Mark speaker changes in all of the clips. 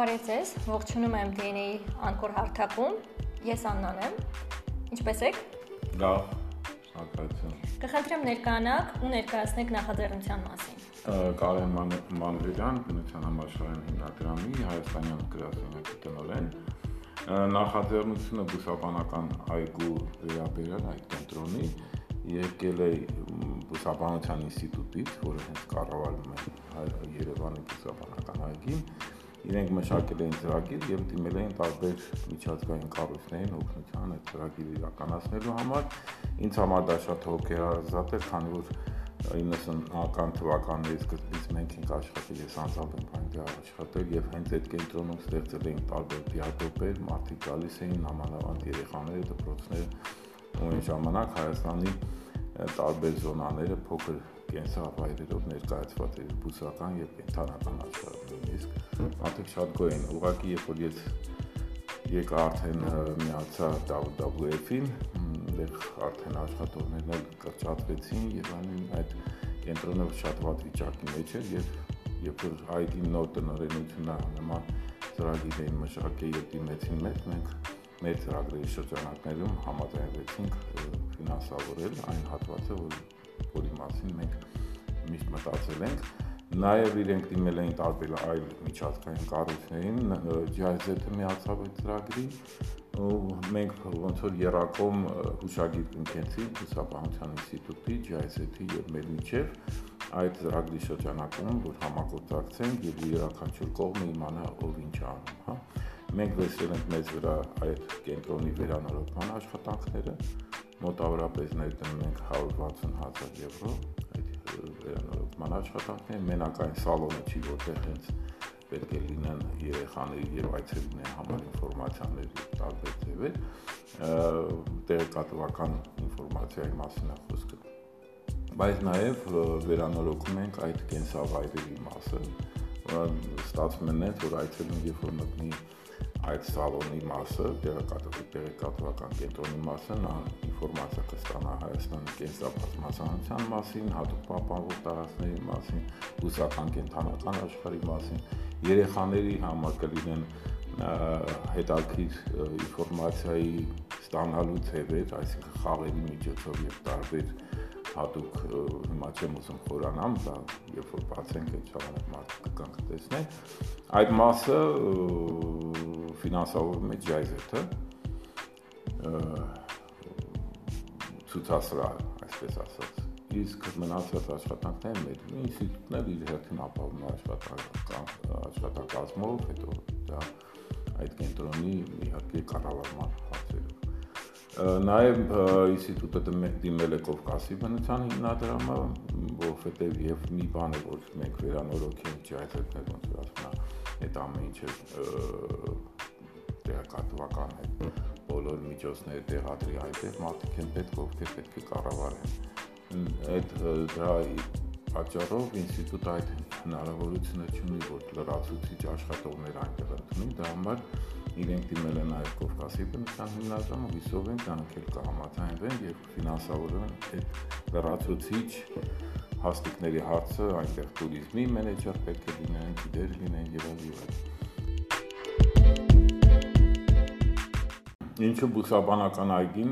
Speaker 1: Բարև ձեզ, ողջունում եմ DNA-ի անկոր հարթակում։ Ես Աննան եմ։ Ինչպե՞ս եք։
Speaker 2: Լավ, շնորհակալություն։
Speaker 1: Կխնդրեմ ներկանաք ու ներկայացնեք նախաձեռնության մասին։
Speaker 2: Կարեն Մանվերյան, բնության համաշխարհային հիմնադրամի հայաստանյան գրասենյակի տնօրեն։ Նախաձեռնությունը բուսաբանական այգու վերաբերյալ այդ կենտրոնի եկել է բուսաբանության ինստիտուտից, որը հենց կառավարում է Երևանի բուսաբանական այգին իրենք մշակել էին ծրագիր եւ դիմել էին տարբեր միջազգային կառույցներին օգնության այդ ծրագիրը իրականացնելու համար։ Ինձ համար դա շատ հոգեարազատ էր, քանի որ 90-ական թվականներից սկզբից մենք ենք աշխատել, ես անձամբ եմ այնտեղ աշխատել եւ հենց այդ կենտրոնում ստեղծել էին տարբեր դիատոպեր, մարդիկ գալիս էին նամանավանդ երեխաները, դպրոցները, ու այն ժամանակ Հայաստանի տարբեր զոնաները փոքր կենսավայրերով ներկայացված էր բուսական եւ կենթանական աշխարհում իսկ մարդիկ շատ գոհ են ուղղակի երբ որ ես եկա արդեն միացա WWF-ին դեռ արդեն աշխատողներն էլ կրճատվեցին եւ այն այդ կենտրոնը շատ վատ վիճակի մեջ էր եւ երբ որ ID նոր տնօրենությունը նման ծրագիր էին մշակել եւ դիմեցին մեզ մենք մեր ծրագրերի շրջանակներում համաձայնվեցինք ֆինանսավորել այն հատվածը, որ որի մասին մենք միշտ մտածել ենք նաև իրենք դիմել էին տարբեր այլ միջազգային կառույցներին GIZ-ը միացավ այդ ծրագրին ու մենք ոնց որ Երակոմ հուշագիր կնքեցի Բուսաբանության ինստիտուտի GIZ-ի եւ մեր միջև այդ ծրագրի շրջանակում որ համագործակցենք եւ յուրաքանչյուր կողմը իմանա ով ինչ անում, հա մենք վերցրել ենք մեզ վրա այդ կենտրոնի վերանորոգման աշխատանքները մոտավորապես ներդնում ենք 160.000 եվրո վերանորոգման աշխատանքները մենակ այն սալոնը չի որտեղ հենց պետք է լինեն երեխաների եւ այցելուների համար ինֆորմացիաներ տարբեր ձևեր տեղեկատվական ինֆորմացիայի մասին է խոսքը բայց նաև վերանորոգում ենք այդ կենսավայրերի մասը ստացվում է նենց որ այցելուն երբ որ մտնի այդ սալոնի մասը, տեղեկատվական կենտրոնի մասը նա ինֆորմացիա կստանա Հայաստանի կենսաբազմազանության մասին, հատուկ պահպանվող տարածքների մասին, բուսական կենթանական աշխարհի մասին, երեխաների համար կլինեն հետաքրքիր ինֆորմացիայի ստանալու ձևեր, այսինքն խաղերի միջոցով եւ տարբեր հատուկ հիմա չեմ ուզում խորանամ, դա երբ որ բացենք այդ ժամանակ մարդիկ կգան կտեսնեն։ Այդ մասը ֆինանսավորում է ջայզեթը ցուցասրահ, այսպես ասած։ Իսկ մնացած աշխատանքները մեր ինստիտուտն էլ իր հերթին ապահովում աշխատանք աշխատակազմով, հետո դա այդ կենտրոնի իհարկե կառավարման հարցերով Նաև ինստիտուտը դիմել է Կովկասի բնության հիմնադրամը, որովհետև եւ մի բան է, որ մենք վերանորոգենք ջայթներ ոնց որ ասում է, այդ ամեն ինչը տեղեկատվական է բոլոր միջոցները տեղադրի այդտեղ մարդիկ են պետք ովքեր պետք է կառավարեն այդ դրա Պատճառով ինստիտուտը այդ հնարավորությունը չունի, որ լրացուցիչ աշխատողներ այնտեղ ընդունի, դա համար իրենք դիմել են նաև Կովկասի բնության հիմնադրամը, հույսով են դրանքել կհամաձայնվեն եւ ֆինանսավորեն այդ լրացուցիչ հաստիկների հարցը այնտեղ туриզմի մենեջեր պետք է լինեն, դեր լինեն եւ այլն եւ այլն։ ինչը բուսաբանական այգին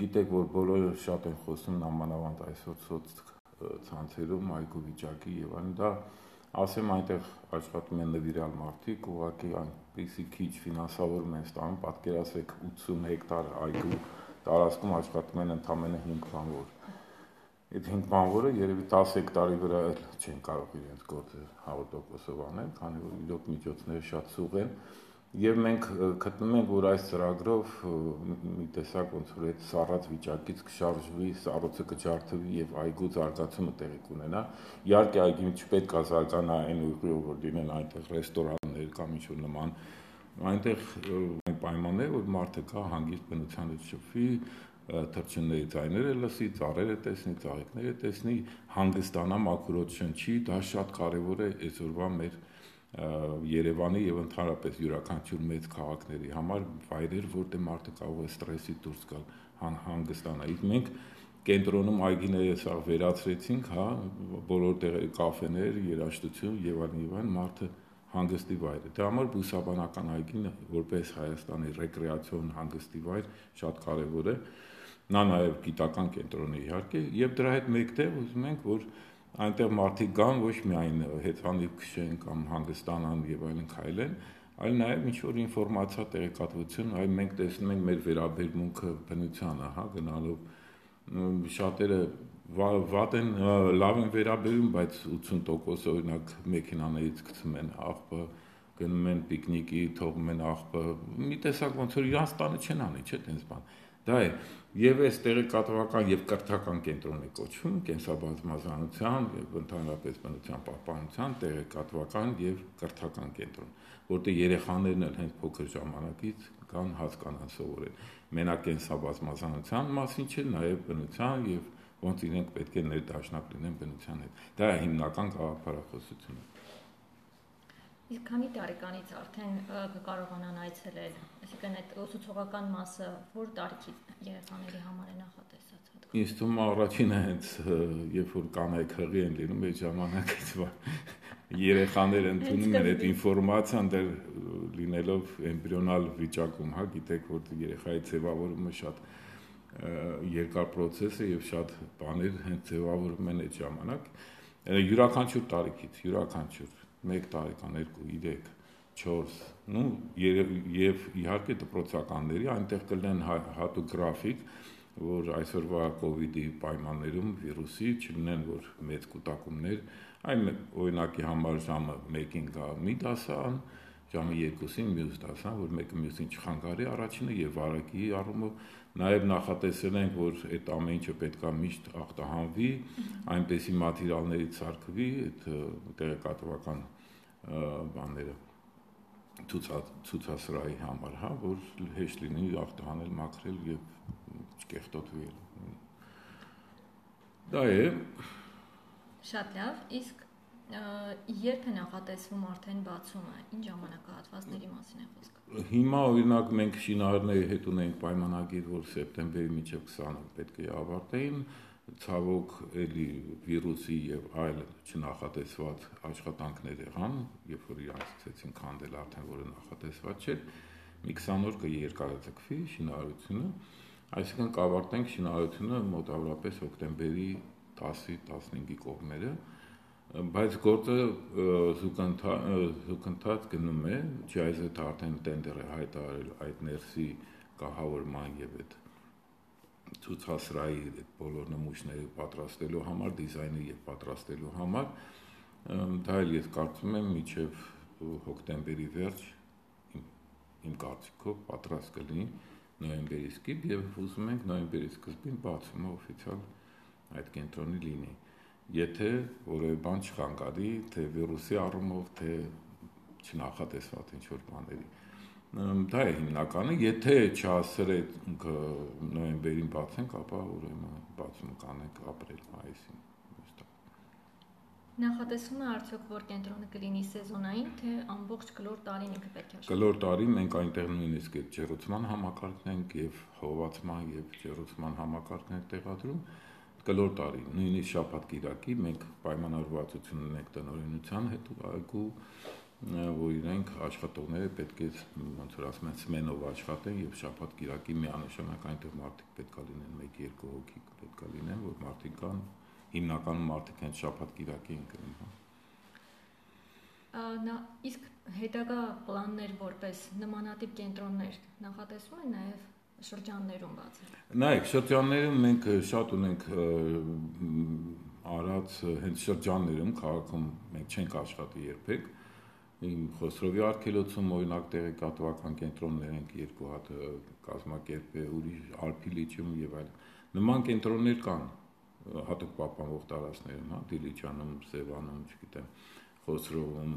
Speaker 2: գիտեք որ բոլորը շատ են խոսում նամանավանդ այսօր սոց ցանցերում այգու վիճակի եւ այլն դա ասեմ այնտեղ աշխատում են նվիրալ մարդիկ, ուղղակի այնպեսի քիչ ֆինանսավորում են ստանում, պատկերացրեք 80 հեկտար այգու տարածքում աշխատում են ընդամենը 5 բանվոր։ Այդ 5 բանվորը երևի 10 հեկտարի վրա չեն կարող իրենց գործը 100%-ով անել, քանի որ իրոք միջոցները շատ սուղ են, Եվ մենք գտնում ենք, որ այս ծրագրով մի տեսակ ոնց որ այդ սառած վիճակից կշարժվի, սառոցը կջարդվի եւ այգու զարգացումը տեղի կունենա։ Իհարկե այգին չպետք է զարգանա այն ուղղով, որ լինեն այնտեղ ռեստորաններ կամ ինչ-որ նման այնտեղ այն պայմաններ, որ մարդը կա հանգիստ բնության հետ շփվի, թրջունների ձայները լսի, ծառերը տեսնի, ծաղիկները տեսնի, հանգստանա, մաքրոտ շնչի, դա շատ կարեւոր է այսօրվա մեր Երևանի եւ ընդհանրապես յուրաքանչյուր մեծ քաղաքների համար վայրեր, որտեղ մարդը կարող է ստրեսի դուրս գալ, հանգստանալ։ Իսկ մենք կենտրոնում այգիները սա վերացրեցինք, հա, բոլոր տեղերի կաֆեներ, երաժշտություն եւ այլն եւ այլն մարդը հանգստի վայր է։ Դրա համար բուսաբանական այգին որպես Հայաստանի ռեկրեացիոն հանգստի վայր շատ կարևոր է։ Նա նաև գիտական կենտրոն է իհարկե, եւ դրա հետ մեկտեղ ուզում ենք, որ այնտեղ մարդիկ գան ոչ միայն հեծանիվ քշեն կամ հանգստանան եւ այլն քայլեն, այլ նաև ինչ որ ինֆորմացիա տեղեկատվություն, այ մենք տեսնում ենք մեր վերաբերմունքը բնությանը, հա, գնալով շատերը վատ են լավ են վերաբերում, բայց 80% օրինակ մեքենաներից գցում են աղբը, գնում են պիկնիկի, թողում են աղբը, մի տեսակ ոնց որ իրանց տանը չեն անի, չէ՞, տենց բան։ Դա է եւ այս տեղեկատվական եւ կրթական կենտրոնն է կոչվում կենսաբազմազանության եւ ընդհանրապես բնության պահպանության տեղեկատվական եւ կրթական կենտրոն, որտեղ երեխաներն էլ հենց փոքր ժամանակից կան հասկանան սովորեն։ Մենակ կենսաբազմազանության մասին չէ, նաեւ բնության եւ ոնց իրենք պետք է ներդաշնակ լինեն բնության հետ։ Դա է հիմնական գաղափարախոսությունը։
Speaker 1: Իսկ քանի տարեկանից արդեն կկարողանան այցելել, այսինքն այդ ուսուցողական մասը որ տարիքի երեխաների համար է նախատեսած հատկապես։
Speaker 2: Ինձ թվում առաջինը հենց երբ որ կանայք հղի են լինում այդ ժամանակից երեխաները ընդունում են այդ ինֆորմացիան դեռ լինելով էմբրիոնալ վիճակում, հա, գիտեք որ երեխայի ձևավորումը շատ երկար process է եւ շատ բաներ հենց ձևավորվում են այդ ժամանակ յուրաքանչյուր տարիքից յուրաքանչյուր 1 տարեկան, 2, 3, 4, նու եւ, եւ իհարկե դպրոցականների այնտեղ կլինեն հա, հատուկ գրաֆիկ, որ այսօրվա COVID-ի պայմաններում վիրուսի չլինեն որ մեծ կուտակումներ, այլ օրինակի համար ժամը 1-ին գա մի դասան, դա ժամը 2-ին մյուս դասան որ մեկը մյուսին չխանգարի առաջինը եւ վարակի առումով Նաև նախատեսել ենք, որ այդ ամեն ինչը պետքա միշտ ախտահանվի, այնպեսի մատերիալներից սարքվի այդ տեղեկատվական բաները ցուցասրահի համար, հա, որ հեշտ լինի ախտահանել, մաքրել եւ չկեղտոտվի։ Դա է։
Speaker 1: Շատ լավ, իսկ երբ է նախատեսվում արդեն բացումը, ինչ ժամանակահատվածների մասին է խոսքը։
Speaker 2: Հիմա օրինակ մենք շինարարների հետ ունենք պայմանագիր, որ սեպտեմբերի մինչև 20-ը պետք է ավարտեին, ցավոք էլի վիրուսի եւ այլ չնախատեսված աշխատանքներ եղան, երբ որ իրանք ցեցին քանդել արդեն որը նախատեսված չէր, մի 20 օր կերկարացկվի շինարարությունը, այսինքն կավարտենք շինարարությունը մոտավորապես հոկտեմբերի 10-ի 15-ի կողմերը, բայց գործը զուգընթաց գնում է, GIZ-ը արդեն տենդեր է հայտարարել այդ ներսի կահավորման եւ այդ ցուցասրահի այդ բոլոր նմուշները պատրաստելու համար, դիզայնը եւ պատրաստելու համար դա էլ ես կարծում եմ միջև հոկտեմբերի վերջ իմ, կարծիքով պատրաստ կլինի նոյեմբերի սկիզբ եւ ուզում ենք նոյեմբերի սկզբին բացումը օֆիցիալ այդ կենտրոնի լինի եթե որևէ բան չխանգարի, թե վիրուսի առումով, թե չնախատեսված ինչ որ բաների։ Դա է հիմնականը, եթե չհասրենք նոյեմբերին բացենք, ապա ուրեմն բացում կանենք ապրիլ, մայիսին։
Speaker 1: Նախատեսվում է արդյոք որ կենտրոնը կլինի սեզոնային, թե ամբողջ կլոր տարին ինքը պետք է աշխատի։
Speaker 2: Կլոր տարի մենք այնտեղ նույնիսկ այդ ջերուցման համակարգն ենք եւ հովացման եւ ջերուցման համակարգն ենք տեղադրում կլոր տարի, նույնիսկ շաբաթ կիրակի մենք պայմանավորվածություն ունենք տնօրինության հետ այգու որ իրենք աշխատողները պետք է ոնց որ ասում են սմենով աշխատեն եւ շաբաթ կիրակի միանշանակ այնտեղ մարդիկ պետքա լինեն 1-2 հոգի պետքա լինեն որ մարդիկ կան հիմնականում մարդիկ են շաբաթ կիրակի են գնում հա
Speaker 1: նա իսկ հետագա պլաններ որպես նմանատիպ կենտրոններ նախատեսվում են նաև շրջաններում բացել։
Speaker 2: Նայեք, շրջաններում մենք շատ ունենք արած հենց շրջաններում քաղաքում մենք չենք աշխատի երբեք։ Իմ Խոսրովի արկելոցում օրինակ տեղեկատվական կենտրոններ ենք երկու հատ կազմակերպել, ուրիշ Ալփիլիչում եւ այլ։ Նման կենտրոններ կան հատուկ պահպանող տարածքներում, հա, Դիլիջանում, Սևանում, չգիտեմ, Խոսրովում,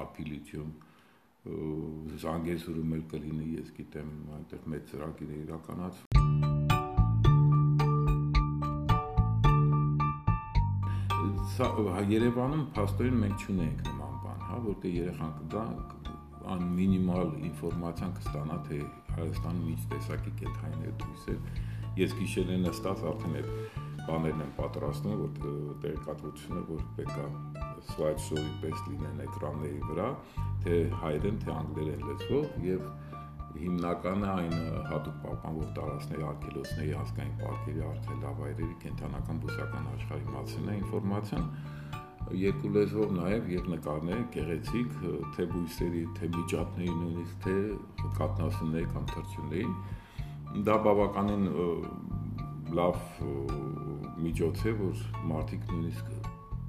Speaker 2: Ալփիլիչում, Զանգեզուրում էլ կլինի, ես գիտեմ, այնտեղ մեծ ծրագիր է իրականացվում։ Երևանում փաստորեն մենք չունենք նման բան, հա, որտեղ երեխան կգա ան մինիմալ ինֆորմացիան կստանա թե Հայաստանում ինչ տեսակի կենթայիներ դույս է։ Ես գիշերեն նստած արդեն այդ բաներն են պատրաստում, որ տեղեկատվությունը, որ պետքա slide show-ի պես լինեն էկրանների վրա, թե հայերեն, թե անգլերեն լեզվով եւ հիմնականը այն հատուկ պահպանվող տարածքների արկելոցների հասկային պարկերի արտելավայրերի կենթանական բուսական աշխարհի մասին է ինֆորմացիան երկու լեզվով նաև եւ նկարներ գեղեցիկ թե բույսերի, թե միջատների նույնիսկ թե կատնասունների կամ թրջունների դա բավականին լավ միջոց է որ մարդիկ նույնիսկ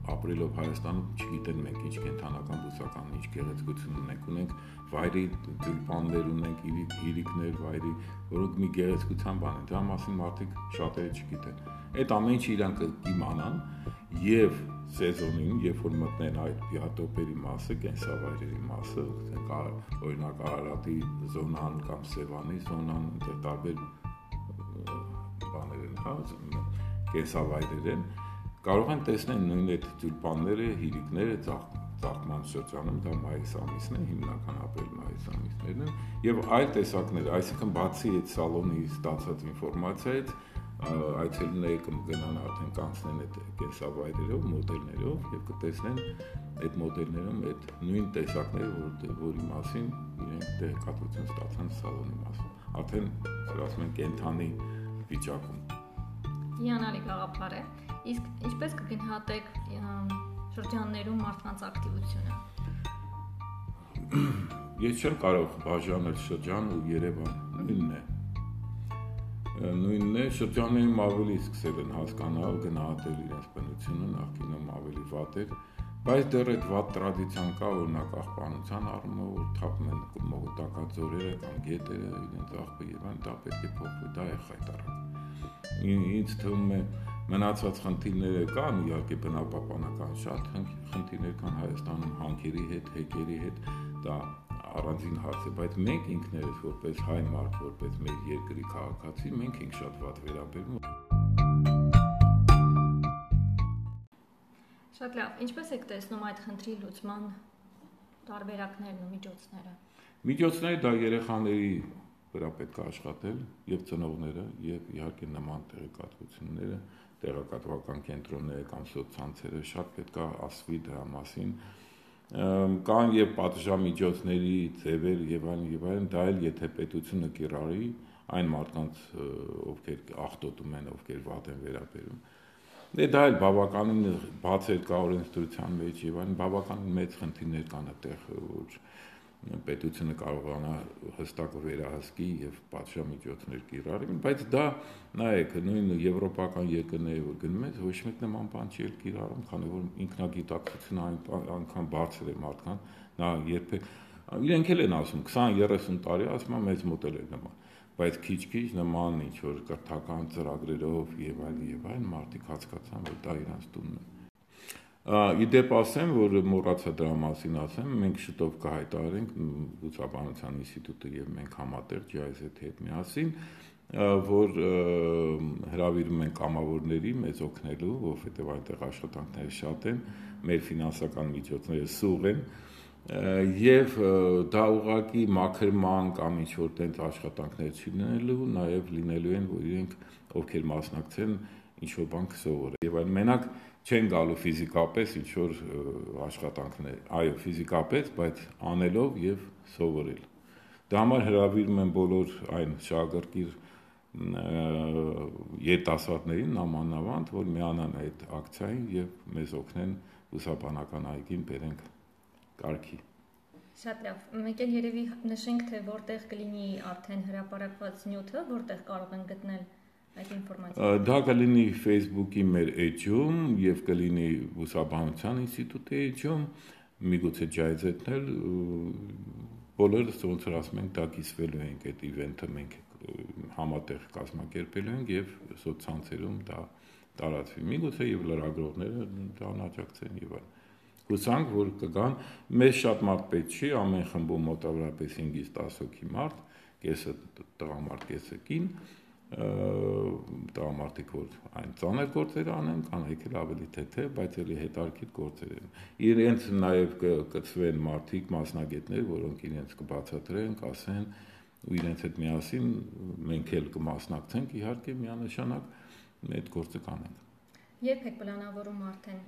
Speaker 2: ապրելով Հայաստանում չգիտեն մենք ինչ կենթանական բուսական ինչ գեղեցկություն ունենք ունենք վայրի տյուլպաններ ունենք իրիկներ վայրի որոնք մի գեղեցկության բան են դրա մասին մարդիկ շատերը չգիտեն այդ ամեն ինչը իրանք կիմանան եւ սեզոնին երբ որ մտնեն այդ բիոտոպերի մասը կենսավայրերի մասը օրինակ Արարատի զոնան կամ Սևանի զոնան դե տարբեր բաներ են հա կենսավայրեր են կարող են տեսնել նույն այդ տյուլպանները, հիրիկները ծաղկման շրջանում, դա մայիս ամիսն է, հիմնական ապրիլ մայիս ամիսներն են, եւ այլ տեսակներ, այսինքն բացի այդ սալոնի ստացած ինֆորմացիայից, այցելուները կգնան արդեն կանցնեն այդ կենսավայրերով, մոդելներով եւ կտեսնեն այդ մոդելներում այդ նույն տեսակները, որ որի մասին իրենք տեղեկատվություն ստացան սալոնի մասին։ Արդեն ասում են կենթանի վիճակում։
Speaker 1: Հիանալի գաղափար է։ Իսկ ինչպես կգնահատեք շրջաններում մարդկանց ակտիվությունը։
Speaker 2: Ես չեմ կարող բաժանել շրջան ու Երևան, նույնն է։ Նույնն է, շրջաններում ավելի սկսել են հասկանալ, գնահատել իրենց բնությունը, նախկինում ավելի վատ էր, բայց դեռ այդ վատ տրադիցիան կա, օրինակ աղբանության առումով, որ թափում են մողտակած ձորերը կամ գետերը, իրենց աղբը եւ այն դա պետք է փոխվի, դա է խայտարակ։ Ինձ թվում է, Մնացած խնդիրները կան, իհարկե բնապահպանական շատ խնդիրներ կան Հայաստանում հանքերի հետ, հեկերի հետ, դա առանձին հարց է, բայց մենք ինքներս որպես հայ մարդ, որպես մեր երկրի քաղաքացի, մենք ենք շատ վատ վերաբերվում։
Speaker 1: Շատ լավ, ինչպես եք տեսնում այդ խնդրի լուծման տարբերակներն ու միջոցները։
Speaker 2: Միջոցները դա երեխաների վրա պետք է աշխատել եւ ծնողները եւ իհարկե նման տեղեկատվությունները տեղեկատվական կենտրոնները կամ սոցցանցերը շատ պետք է ասվի դրա մասին կան եւ պատժամիջոցների ձևեր եւ այլն եւ այլն դա էլ եթե պետությունը կիրառի այն մարդկանց ովքեր ախտոտում են ովքեր վատ են վերաբերում դե դա էլ բավականին բաց էր կա օրենսդրության մեջ եւ այլն բավականին մեծ խնդիրներ կան այդտեղ որ պետությունը կարողանա հստակ վերահսկի եւ պատժամիջոցներ կիրառի, բայց դա նայեք, նույն եվրոպական երկրները որ գնում են, ոչ մեկ նման բան չի կիրառում, քանի որ ինքնագիտակցությունը այնքան բարձր է մարդկան, նա երբեք իրենք էլ են ասում 20-30 տարի ասում են մեծ մոդել է նման բայց քիչ-քիչ նման ինչ որ կրթական ծրագրերով եւ այլ եւ այլ մարդիկ հասկացան որ դա իրանց տունն է Իդեպ ասեմ, որ մոռացա դրա մասին ասեմ, մենք շուտով կհայտարարենք Բուսաբանության ինստիտուտը եւ մենք համատեղ GIZ-ի հետ միասին, որ հրավիրում են կամավորների մեզ օգնելու, որովհետեւ այնտեղ աշխատանքները շատ են, մեր ֆինանսական միջոցները սուղ են, եւ դա ուղղակի մաքրման կամ ինչ որ տենց աշխատանքներ չի լինելու, նաեւ լինելու են, որ իրենք ովքեր մասնակցեն ինչ որ բան կսովորեն։ Եվ այլ մենակ չեն գալու ֆիզիկապես ինչ որ աշխատանքներ, այո, ֆիզիկապես, բայց անելով եւ սովորել։ Դա համար հրավիրում են բոլոր այն շահագրգիռ երիտասարդներին նամանավանդ, որ միանան այդ ակցիային եւ մեզ օգնեն ուսապանական այգին բերենք կարգի։
Speaker 1: Շատ լավ։ Մեկ էլ երևի նշենք, թե որտեղ կլինի արդեն հրապարակված նյութը, որտեղ կարող են գտնել այդ ինֆորմացիան։
Speaker 2: Դա կլինի Facebook-ի մեր էջում եւ կլինի Բուսաբանության ինստիտուտի էջում, միգուցե ջայզետն էլ բոլորս ոնց որ ասում ենք, դա կիսվելու ենք այդ իվենթը մենք համատեղ կազմակերպելու ենք եւ սոցցանցերում դա տարածվի։ Միգուցե եւ լրագրողները դրան աջակցեն եւ այլն հուսանք որ կգան մեզ շատ մարդ պետք չի ամեն խմբում մոտավորապես 5-ից 10 հոգի մարդ կեսը տղամարդ կեսը կին տղամարդիկ որ այն ծանր գործեր անեն, կանայք էլ ավելի թեթե, բայց էլի հետարքիտ գործեր են։ Իրենց նաև կծվեն մարդիկ, մասնագետներ, որոնք իրենց կբացատրեն, կասեն ու իրենց հետ միասին մենք էլ կմասնակցենք իհարկե միանշանակ այդ գործը կանենք։
Speaker 1: Երբ եք պլանավորում արդեն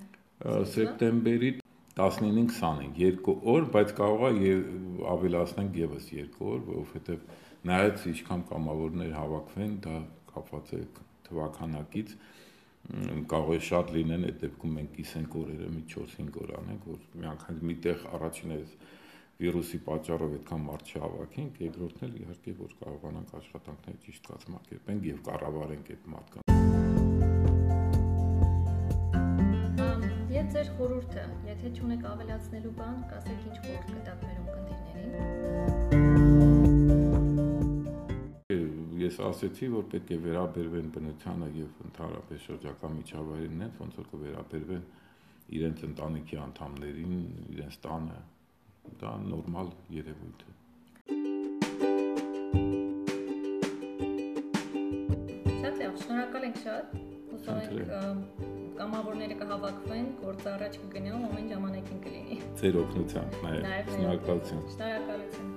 Speaker 2: սեպտեմբերի 19-ին 25 երկու օր, բայց կարող է ավելացնենք եւս երկու օր, որովհետեւ նայած ինչքան կամավորներ հավաքվեն, դա կապված է թվականակից կարող է շատ լինեն այդ դեպքում մենք կիսենք օրերը մի 4-5 օր անենք որ մի անգամ միտեղ առաջինը վիրուսի պատճառով այդքան մարդ չհավաքենք երկրորդն էլ իհարկե որ կարողանանք աշխատանքները ճիշտ կազմակերպենք եւ կառավարենք այդ մարդկանց
Speaker 1: Եվ ձեր խորհուրդը, եթե չունեք ավելացնելու բան, կասեք ինչ խորհուրդ կտաք մեր
Speaker 2: ունկնդիրներին։ Ես ասացի, որ պետք է վերաբերվեն բնությանը եւ ընդհանրապես շրջակա միջավայրին, ոնց որ կվերաբերվեն իրենց ընտանիքի անդամներին, իրենց տանը։ Դա նորմալ երևույթ է։
Speaker 1: Շատ լավ, շնորհակալ ենք շատ։ Հուսով ենք կամավորները կհավաքվեն, գործը առաջ կգնա ու ամեն ժամանակին կլինի։
Speaker 2: Ձեր օգնությամբ նաև։
Speaker 1: Շնորհակալություն։ Շնորհակալություն։